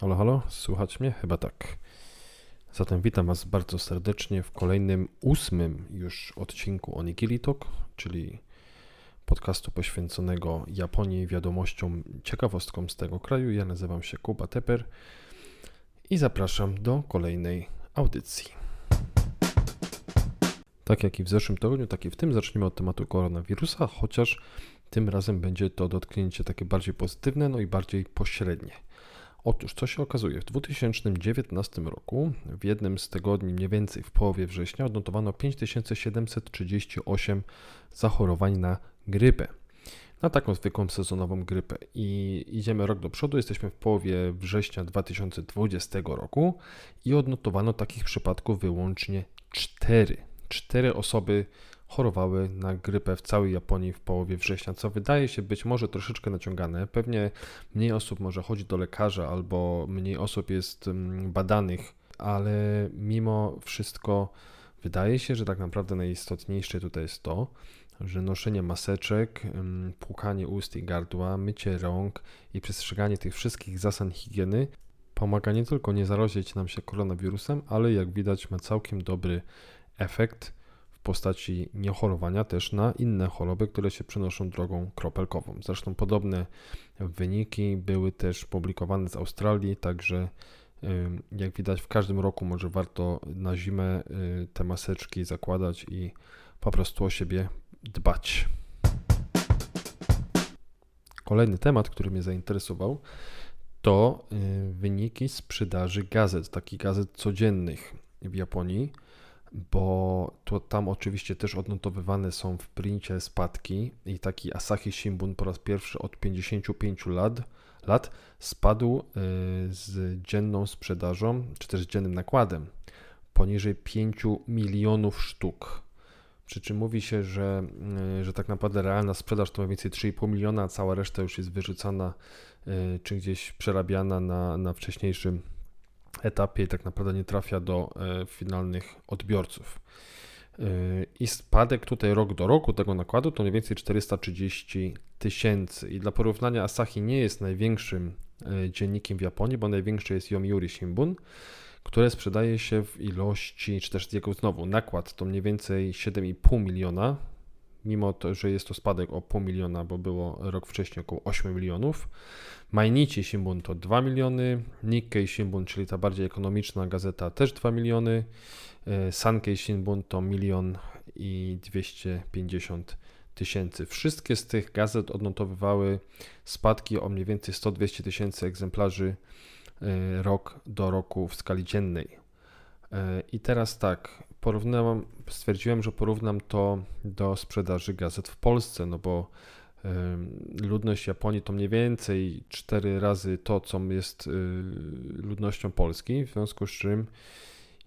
Halo, halo, słychać mnie? Chyba tak. Zatem witam Was bardzo serdecznie w kolejnym, ósmym już odcinku Onigiri Talk, czyli podcastu poświęconego Japonii, wiadomościom, ciekawostkom z tego kraju. Ja nazywam się Kuba Teper i zapraszam do kolejnej audycji. Tak jak i w zeszłym tygodniu, tak i w tym zaczniemy od tematu koronawirusa, chociaż tym razem będzie to dotknięcie takie bardziej pozytywne, no i bardziej pośrednie. Otóż, co się okazuje, w 2019 roku, w jednym z tygodni, mniej więcej w połowie września, odnotowano 5738 zachorowań na grypę. Na taką zwykłą sezonową grypę. I idziemy rok do przodu, jesteśmy w połowie września 2020 roku i odnotowano takich przypadków wyłącznie 4. 4 osoby chorowały na grypę w całej Japonii w połowie września, co wydaje się być może troszeczkę naciągane. Pewnie mniej osób może chodzi do lekarza albo mniej osób jest mm, badanych, ale mimo wszystko wydaje się, że tak naprawdę najistotniejsze tutaj jest to, że noszenie maseczek, mm, płukanie ust i gardła, mycie rąk i przestrzeganie tych wszystkich zasad higieny pomaga nie tylko nie zarazić nam się koronawirusem, ale jak widać ma całkiem dobry efekt postaci niechorowania też na inne choroby, które się przenoszą drogą kropelkową. Zresztą podobne wyniki były też publikowane z Australii, także jak widać w każdym roku może warto na zimę y, te maseczki zakładać i po prostu o siebie dbać. Kolejny temat, który mnie zainteresował, to y, wyniki sprzedaży gazet, takich gazet codziennych w Japonii bo to tam oczywiście też odnotowywane są w princie spadki i taki Asahi Shimbun po raz pierwszy od 55 lat, lat spadł y, z dzienną sprzedażą, czy też dziennym nakładem poniżej 5 milionów sztuk. Przy czym mówi się, że, y, że tak naprawdę realna sprzedaż to mniej więcej 3,5 miliona, a cała reszta już jest wyrzucana y, czy gdzieś przerabiana na, na wcześniejszym etapie i tak naprawdę nie trafia do e, finalnych odbiorców. E, I spadek tutaj rok do roku tego nakładu to mniej więcej 430 tysięcy. I dla porównania Asahi nie jest największym e, dziennikiem w Japonii, bo największy jest Yomiuri Shimbun, które sprzedaje się w ilości, czy też jego znowu nakład to mniej więcej 7,5 miliona, mimo to, że jest to spadek o pół miliona, bo było rok wcześniej około 8 milionów. Mainichi Shimbun to 2 miliony, Nikkei Shimbun, czyli ta bardziej ekonomiczna gazeta, też 2 miliony, e, Sankei Shimbun to milion i 250 tysięcy. Wszystkie z tych gazet odnotowywały spadki o mniej więcej 100-200 tysięcy egzemplarzy e, rok do roku w skali dziennej. E, I teraz tak, stwierdziłem, że porównam to do sprzedaży gazet w Polsce, no bo ludność Japonii to mniej więcej 4 razy to, co jest y, ludnością Polski, w związku z czym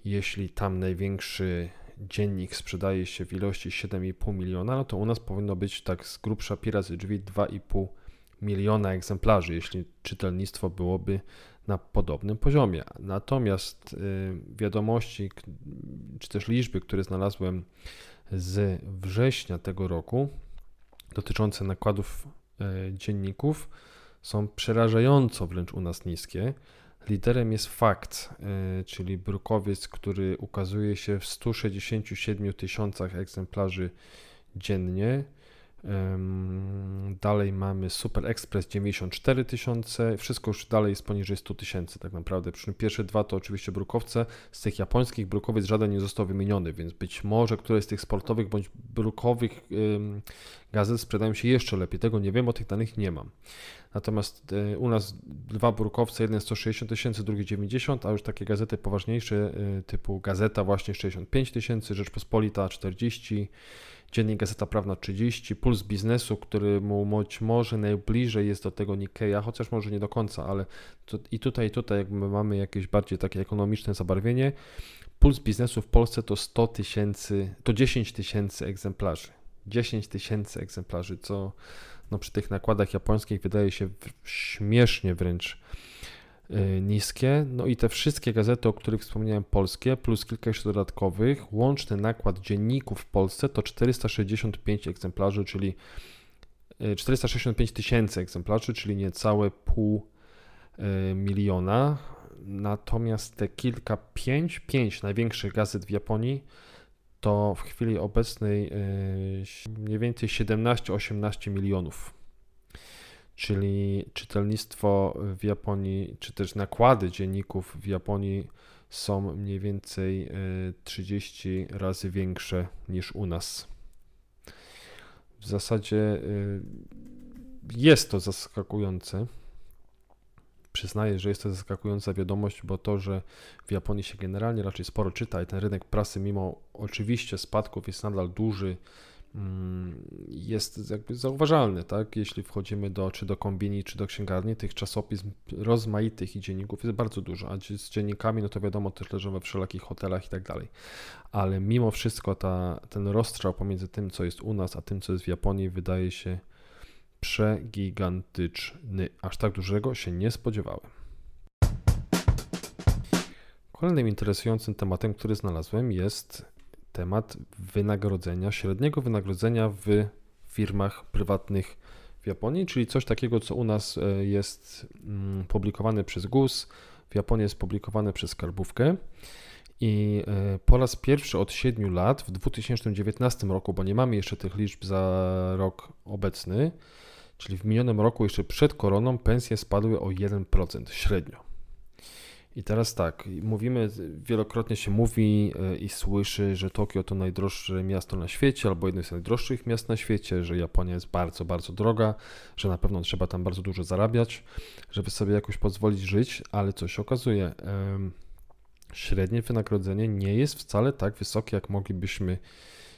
jeśli tam największy dziennik sprzedaje się w ilości 7,5 miliona, no to u nas powinno być tak z grubsza pi razy drzwi 2,5 miliona egzemplarzy, jeśli czytelnictwo byłoby na podobnym poziomie. Natomiast y, wiadomości, czy też liczby, które znalazłem z września tego roku, dotyczące nakładów e, dzienników, są przerażająco wręcz u nas niskie. Liderem jest fakt, e, czyli brukowiec, który ukazuje się w 167 tysiącach egzemplarzy dziennie. Dalej mamy Super Express 94 tysiące, wszystko już dalej jest poniżej 100 tysięcy tak naprawdę. Przy czym pierwsze dwa to oczywiście brukowce, z tych japońskich brukowiec żaden nie został wymieniony, więc być może któreś z tych sportowych bądź brukowych gazet sprzedają się jeszcze lepiej. Tego nie wiem, bo tych danych nie mam. Natomiast e, u nas dwa brukowce, jeden 160 tysięcy, drugi 90, a już takie gazety poważniejsze e, typu Gazeta właśnie 65 tysięcy, Rzeczpospolita 40 Dziennik Gazeta Prawna 30, Puls Biznesu, który mu być może najbliżej jest do tego Nikkeya, chociaż może nie do końca, ale to, i tutaj, i tutaj jakby mamy jakieś bardziej takie ekonomiczne zabarwienie. Puls Biznesu w Polsce to 100 tysięcy, to 10 tysięcy egzemplarzy. 10 tysięcy egzemplarzy, co no, przy tych nakładach japońskich wydaje się śmiesznie wręcz Y, niskie. No i te wszystkie gazety, o których wspomniałem, polskie, plus kilka jeszcze dodatkowych, łączny nakład dzienników w Polsce to 465 egzemplarzy, czyli 465 y, tysięcy egzemplarzy, czyli niecałe pół miliona. Natomiast te kilka, pięć, pięć największych gazet w Japonii to w chwili obecnej mniej więcej 17-18 milionów. Czyli czytelnictwo w Japonii, czy też nakłady dzienników w Japonii są mniej więcej 30 razy większe niż u nas. W zasadzie jest to zaskakujące. Przyznaję, że jest to zaskakująca wiadomość, bo to, że w Japonii się generalnie raczej sporo czyta i ten rynek prasy, mimo oczywiście spadków, jest nadal duży, mm, jest jakby zauważalny, tak? Jeśli wchodzimy do, czy do kombini, czy do księgarni, tych czasopism rozmaitych i dzienników jest bardzo dużo, a z dziennikami, no to wiadomo, też leżą we wszelakich hotelach i tak dalej. Ale mimo wszystko ta, ten rozstrzał pomiędzy tym, co jest u nas, a tym, co jest w Japonii, wydaje się przegigantyczny. Aż tak dużego się nie spodziewałem. Kolejnym interesującym tematem, który znalazłem, jest temat wynagrodzenia, średniego wynagrodzenia w firmach prywatnych w Japonii, czyli coś takiego, co u nas e, jest mm, publikowane przez GUS, w Japonii jest publikowane przez Skarbówkę. I e, po raz pierwszy od 7 lat, w 2019 roku, bo nie mamy jeszcze tych liczb za rok obecny, Czyli w minionym roku, jeszcze przed koroną, pensje spadły o 1% średnio. I teraz tak, mówimy, wielokrotnie się mówi e, i słyszy, że Tokio to najdroższe miasto na świecie, albo jedno z najdroższych miast na świecie, że Japonia jest bardzo, bardzo droga, że na pewno trzeba tam bardzo dużo zarabiać, żeby sobie jakoś pozwolić żyć, ale co się okazuje, średnie wynagrodzenie nie jest wcale tak wysokie, jak moglibyśmy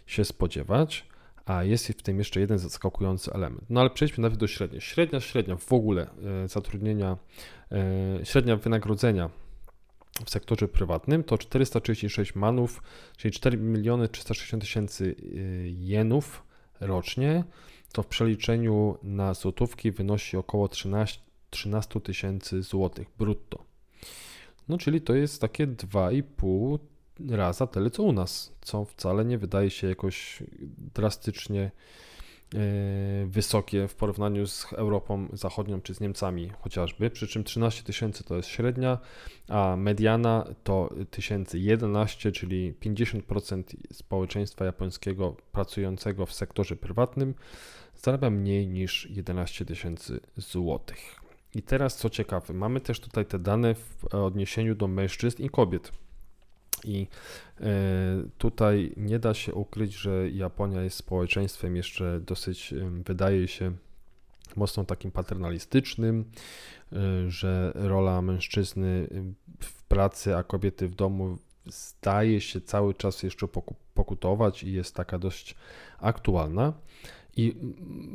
się spodziewać. A jest w tym jeszcze jeden zaskakujący element. No ale przejdźmy nawet do średniej. Średnia, średnia w ogóle e, zatrudnienia, e, średnia wynagrodzenia w sektorze prywatnym to 436 manów, czyli 4 miliony 360 tysięcy e, jenów rocznie. To w przeliczeniu na złotówki wynosi około 13 tysięcy złotych brutto. No czyli to jest takie 2,5 raza tyle co u nas, co wcale nie wydaje się jakoś drastycznie e, wysokie w porównaniu z Europą Zachodnią czy z Niemcami chociażby, przy czym 13 tysięcy to jest średnia, a mediana to 1011, czyli 50% społeczeństwa japońskiego pracującego w sektorze prywatnym zarabia mniej niż 11 tysięcy złotych. I teraz co ciekawe, mamy też tutaj te dane w odniesieniu do mężczyzn i kobiet. I e, tutaj nie da się ukryć, że Japonia jest społeczeństwem jeszcze dosyć, wydaje się, mocno takim paternalistycznym, e, że rola mężczyzny w pracy, a kobiety w domu zdaje się cały czas jeszcze pokutować i jest taka dość aktualna. I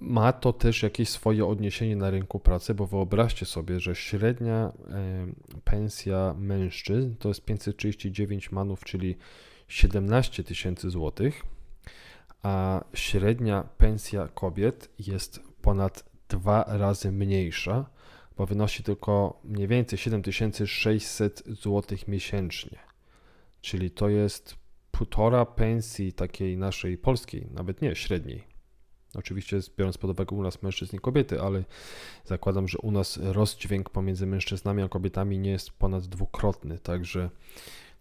ma to też jakieś swoje odniesienie na rynku pracy, bo wyobraźcie sobie, że średnia pensja mężczyzn to jest 539 manów, czyli 17 tysięcy złotych, a średnia pensja kobiet jest ponad dwa razy mniejsza, bo wynosi tylko mniej więcej 7600 zł miesięcznie. Czyli to jest półtora pensji takiej naszej polskiej, nawet nie średniej. Oczywiście biorąc pod uwagę u nas mężczyzn i kobiety, ale zakładam, że u nas rozdźwięk pomiędzy mężczyznami a kobietami nie jest ponad dwukrotny, także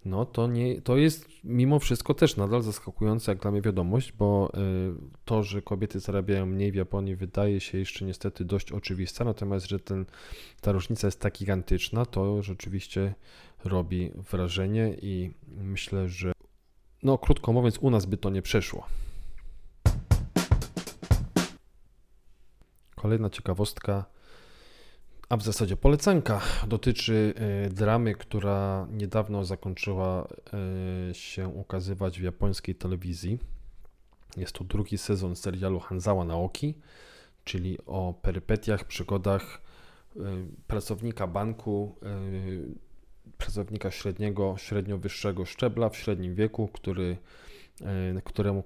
no to, nie, to jest mimo wszystko też nadal zaskakująca jak dla mnie wiadomość, bo y, to, że kobiety zarabiają mniej w Japonii wydaje się jeszcze niestety dość oczywiste, natomiast że ten, ta różnica jest tak gigantyczna, to rzeczywiście robi wrażenie i myślę, że no krótko mówiąc u nas by to nie przeszło. Kolejna ciekawostka, a w zasadzie polecanka, dotyczy e, dramy, która niedawno zakończyła e, się ukazywać w japońskiej telewizji. Jest to drugi sezon serialu Hanzawa Naoki, czyli o perypetiach, przygodach e, pracownika banku, pracownika średniego, średnio wyższego szczebla w średnim wieku, który, któremu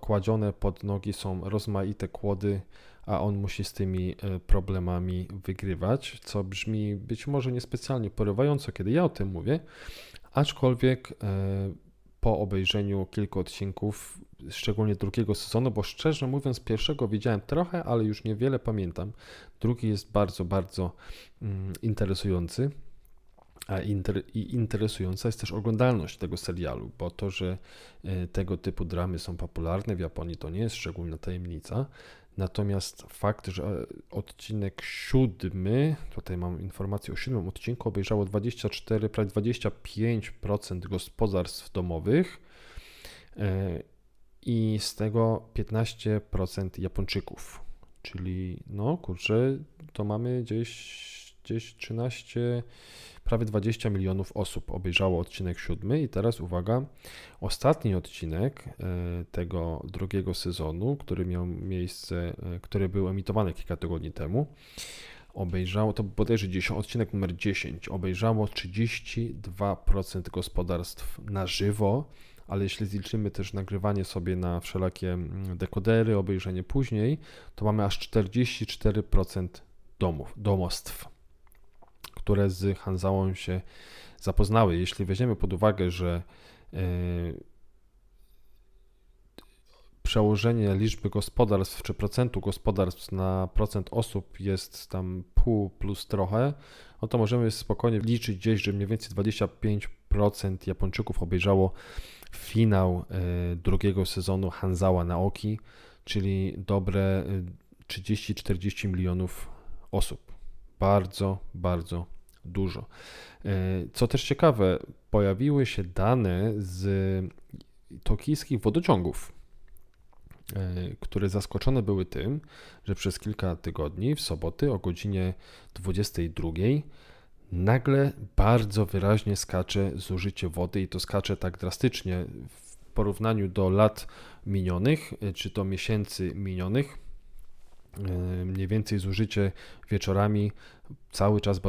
kładzione pod nogi są rozmaite kłody a on musi z tymi e, problemami wygrywać, co brzmi być może niespecjalnie porywająco, kiedy ja o tym mówię, aczkolwiek e, po obejrzeniu kilku odcinków, szczególnie drugiego sezonu, bo szczerze mówiąc, pierwszego widziałem trochę, ale już niewiele pamiętam. Drugi jest bardzo, bardzo mm, interesujący. A interesująca jest też oglądalność tego serialu, bo to, że e, tego typu dramy są popularne w Japonii, to nie jest szczególna tajemnica. Natomiast fakt, że odcinek siódmy, tutaj mam informację o siódmym odcinku, obejrzało 24, prawie 25% gospodarstw domowych e, i z tego 15% Japończyków. Czyli no kurczę, to mamy gdzieś, gdzieś 13 prawie 20 milionów osób obejrzało odcinek siódmy. I teraz uwaga, ostatni odcinek e, tego drugiego sezonu, który miał miejsce, e, który był emitowany kilka tygodni temu, obejrzało, to bodajże 10, odcinek numer 10, obejrzało 32% gospodarstw na żywo, ale jeśli zliczymy też nagrywanie sobie na wszelakie mm, dekodery, obejrzenie później, to mamy aż 44% domów, domostw które z Hanzałą się zapoznały. Jeśli weźmiemy pod uwagę, że e, przełożenie liczby gospodarstw czy procentu gospodarstw na procent osób jest tam pół plus trochę, no to możemy spokojnie liczyć gdzieś, że mniej więcej 25% Japończyków obejrzało finał e, drugiego sezonu Hanzała Naoki, czyli dobre 30-40 e, milionów osób bardzo, bardzo dużo. E, co też ciekawe, pojawiły się dane z tokijskich wodociągów, e, które zaskoczone były tym, że przez kilka tygodni w soboty o godzinie 22 nagle bardzo wyraźnie skacze zużycie wody i to skacze tak drastycznie w porównaniu do lat minionych, e, czy to miesięcy minionych mniej więcej zużycie wieczorami cały czas, e,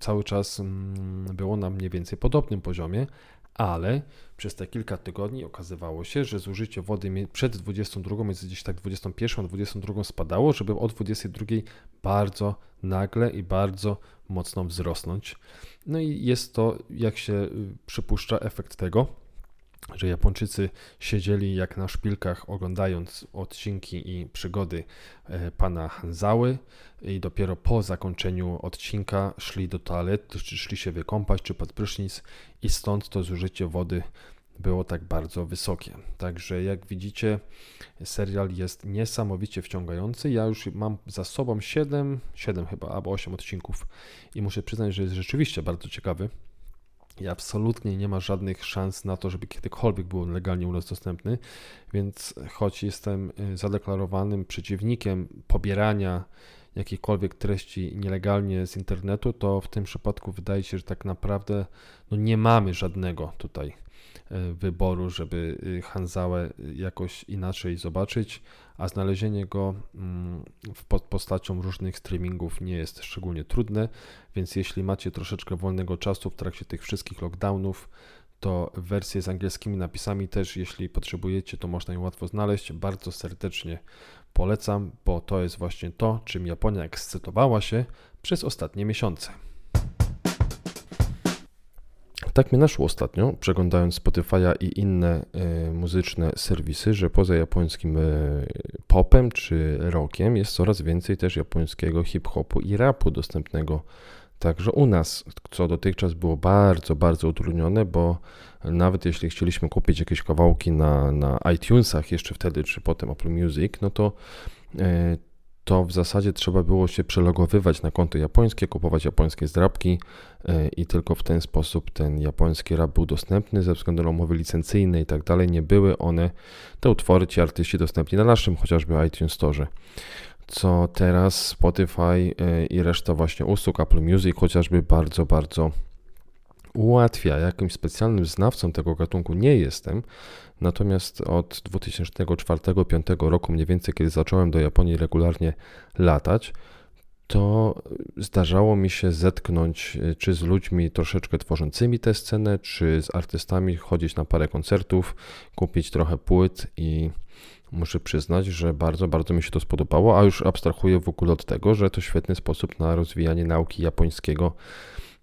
cały czas mm, było na mniej więcej podobnym poziomie, ale przez te kilka tygodni okazywało się, że zużycie wody przed 22, między gdzieś tak 21 a 22 spadało, żeby od 22 bardzo nagle i bardzo mocno wzrosnąć. No i jest to, jak się przypuszcza, efekt tego, że Japończycy siedzieli jak na szpilkach oglądając odcinki i przygody e, pana Hanzały i dopiero po zakończeniu odcinka szli do toalety, czy szli się wykąpać, czy pod prysznic i stąd to zużycie wody było tak bardzo wysokie. Także jak widzicie, serial jest niesamowicie wciągający. Ja już mam za sobą 7, 7 chyba, albo 8 odcinków i muszę przyznać, że jest rzeczywiście bardzo ciekawy i absolutnie nie ma żadnych szans na to, żeby kiedykolwiek był legalnie u nas dostępny, więc choć jestem y, zadeklarowanym przeciwnikiem pobierania jakichkolwiek treści nielegalnie z internetu, to w tym przypadku wydaje się, że tak naprawdę no nie mamy żadnego tutaj wyboru, żeby y, Hanzałę jakoś inaczej zobaczyć, a znalezienie go mm, pod postacią różnych streamingów nie jest szczególnie trudne, więc jeśli macie troszeczkę wolnego czasu w trakcie tych wszystkich lockdownów, to wersję z angielskimi napisami też, jeśli potrzebujecie, to można ją łatwo znaleźć. Bardzo serdecznie polecam, bo to jest właśnie to, czym Japonia ekscytowała się przez ostatnie miesiące. Tak mi naszło ostatnio, przeglądając Spotify'a i inne y, muzyczne serwisy, że poza japońskim y, popem czy rockiem jest coraz więcej też japońskiego hip-hopu i rapu dostępnego. Także u nas, co dotychczas było bardzo, bardzo utrudnione, bo nawet jeśli chcieliśmy kupić jakieś kawałki na, na iTunesach jeszcze wtedy, czy potem Apple Music, no to y, to w zasadzie trzeba było się przelogowywać na konto japońskie, kupować japońskie zdrabki e, i tylko w ten sposób ten japoński rap był dostępny ze względu na umowy licencyjne i tak dalej. Nie były one, te utwory, ci artyści dostępni na naszym chociażby iTunes Store. Co teraz Spotify e, i reszta właśnie usług Apple Music chociażby bardzo, bardzo ułatwia. Jakimś specjalnym znawcą tego gatunku nie jestem, natomiast od 2004-2005 roku, mniej więcej kiedy zacząłem do Japonii regularnie latać, to zdarzało mi się zetknąć e, czy z ludźmi troszeczkę tworzącymi tę scenę, czy z artystami, chodzić na parę koncertów, kupić trochę płyt i muszę przyznać, że bardzo, bardzo mi się to spodobało, a już abstrahuję w ogóle od tego, że to świetny sposób na rozwijanie nauki japońskiego,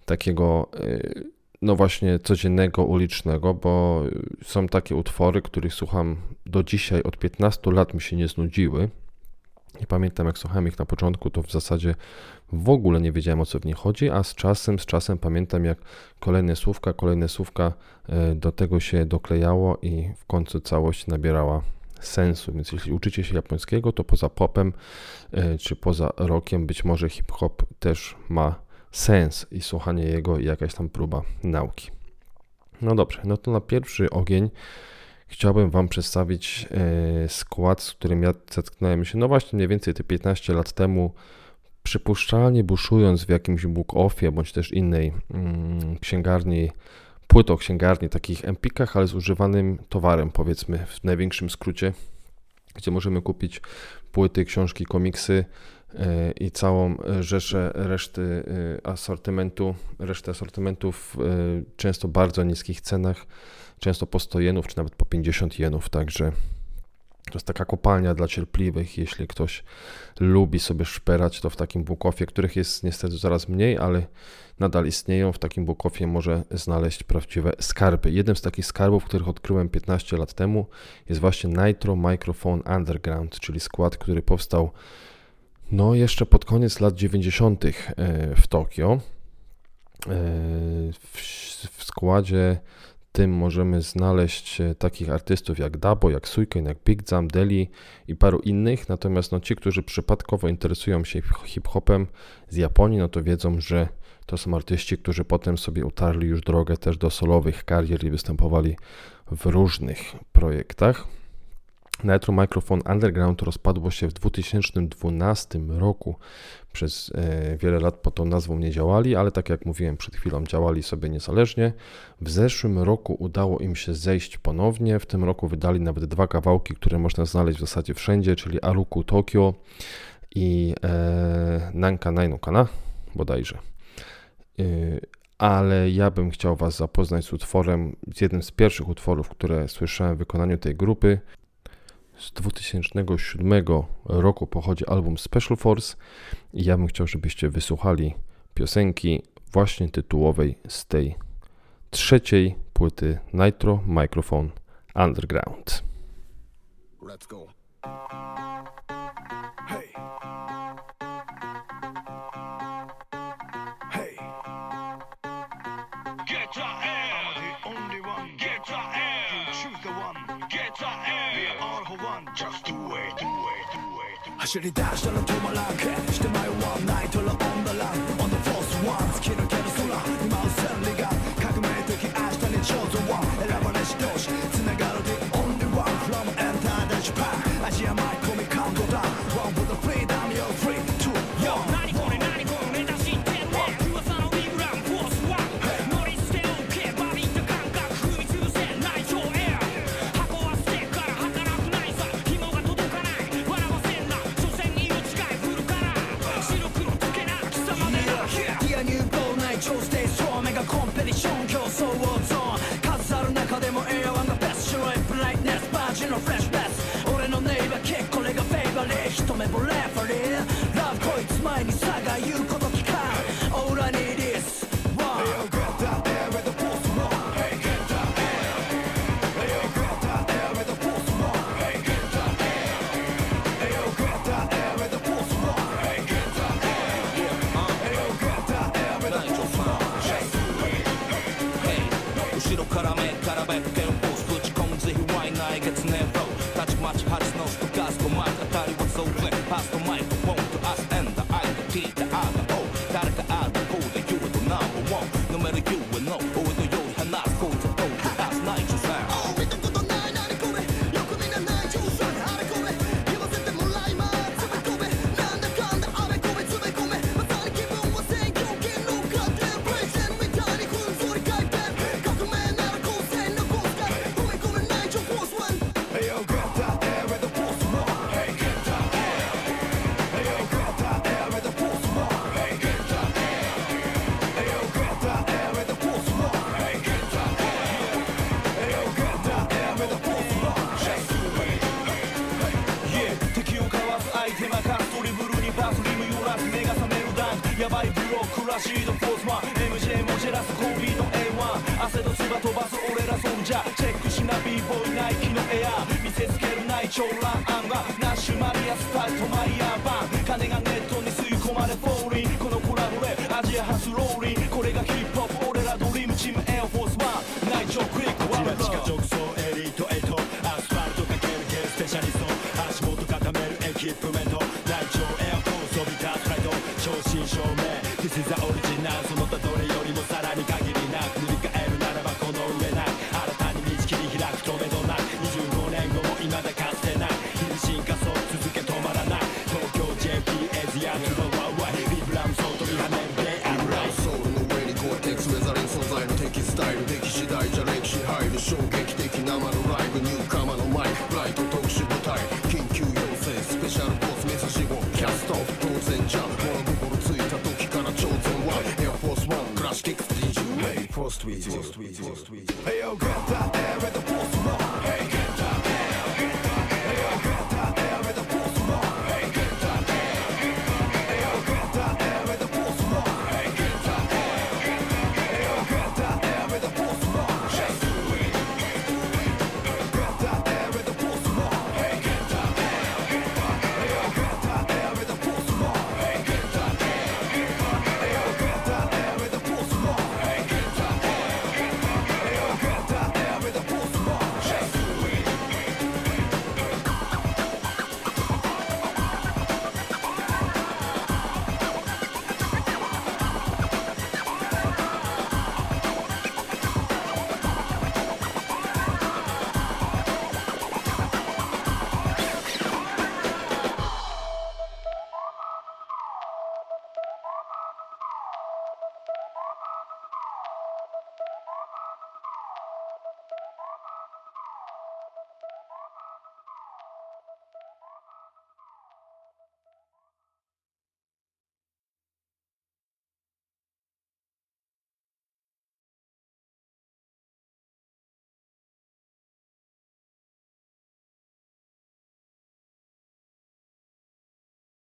takiego e, no właśnie codziennego ulicznego, bo są takie utwory, których słucham do dzisiaj, od 15 lat mi się nie znudziły. I pamiętam, jak słuchałem ich na początku, to w zasadzie w ogóle nie wiedziałem o co w nich chodzi, a z czasem, z czasem pamiętam, jak kolejne słówka, kolejne słówka e, do tego się doklejało i w końcu całość nabierała sensu. Więc jeśli uczycie się japońskiego, to poza popem e, czy poza rockiem, być może hip-hop też ma sens i słuchanie jego i jakaś tam próba nauki. No dobrze, no to na pierwszy ogień chciałbym Wam przedstawić e, skład, z którym ja zetknąłem się, no właśnie mniej więcej te 15 lat temu, przypuszczalnie buszując w jakimś book-offie bądź też innej mm, księgarni, płytoksięgarni, takich empikach, ale z używanym towarem, powiedzmy w największym skrócie, gdzie możemy kupić płyty, książki, komiksy i całą rzeszę reszty e, asortymentu, resztę asortymentów w często bardzo niskich cenach często po 100 jenów, czy nawet po 50 jenów, także to jest taka kopalnia dla cierpliwych. Jeśli ktoś lubi sobie szperać, to w takim bukofie, których jest niestety coraz mniej, ale nadal istnieją, w takim bukofie może znaleźć prawdziwe skarby. Jednym z takich skarbów, których odkryłem 15 lat temu, jest właśnie Nitro Microphone Underground, czyli skład, który powstał no jeszcze pod koniec lat 90. E, w Tokio. E, w składzie tym możemy znaleźć e, takich artystów jak Dabo, jak Suiken, jak Big Jam, Deli i paru innych. Natomiast no, ci, którzy przypadkowo interesują się hip-hopem z Japonii, no to wiedzą, że to są artyści, którzy potem sobie utarli już drogę też do solowych karier i występowali w różnych projektach. Nitro Microphone Underground rozpadło się w 2012 roku. Przez e, wiele lat pod tą nazwą nie działali, ale tak jak mówiłem przed chwilą, działali sobie niezależnie. W zeszłym roku udało im się zejść ponownie. W tym roku wydali nawet dwa kawałki, które można znaleźć w zasadzie wszędzie, czyli Aruku Tokyo i e, Nanka Nainokana bodajże. E, ale ja bym chciał Was zapoznać z utworem, z jednym z pierwszych utworów, które słyszałem w wykonaniu tej grupy. Z 2007 roku pochodzi album Special Force i ja bym chciał, żebyście wysłuchali piosenki właśnie tytułowej z tej trzeciej płyty Nitro Microphone Underground. Let's go. Should it dash on the tumor my one to the on the first ones, kid or get. but シードフォースマン MJ もジェラスコービーの A1 汗と唾飛ばす俺らソンジャーチェックしな b ボーイナイキのエア見せつけるないンアンはナッシュマリアスパイルトマイヤーバン金がネットに吸い込まれフォーリンこのコラボでアジア初ローリンこれがヒップホップ俺らドリームチームエアフォースマンナイチョクイックワルド地下直送エリート8アスファルトかけるゲルスペシャリスト足元固めるエキップメン当然じゃん物心ついた時から挑戦はエアフォースワンクラッシュキックス DJ フォーストウィーズ Hey yo get that air at the force one Hey